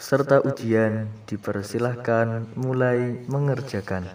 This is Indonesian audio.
serta ujian dipersilahkan mulai mengerjakan.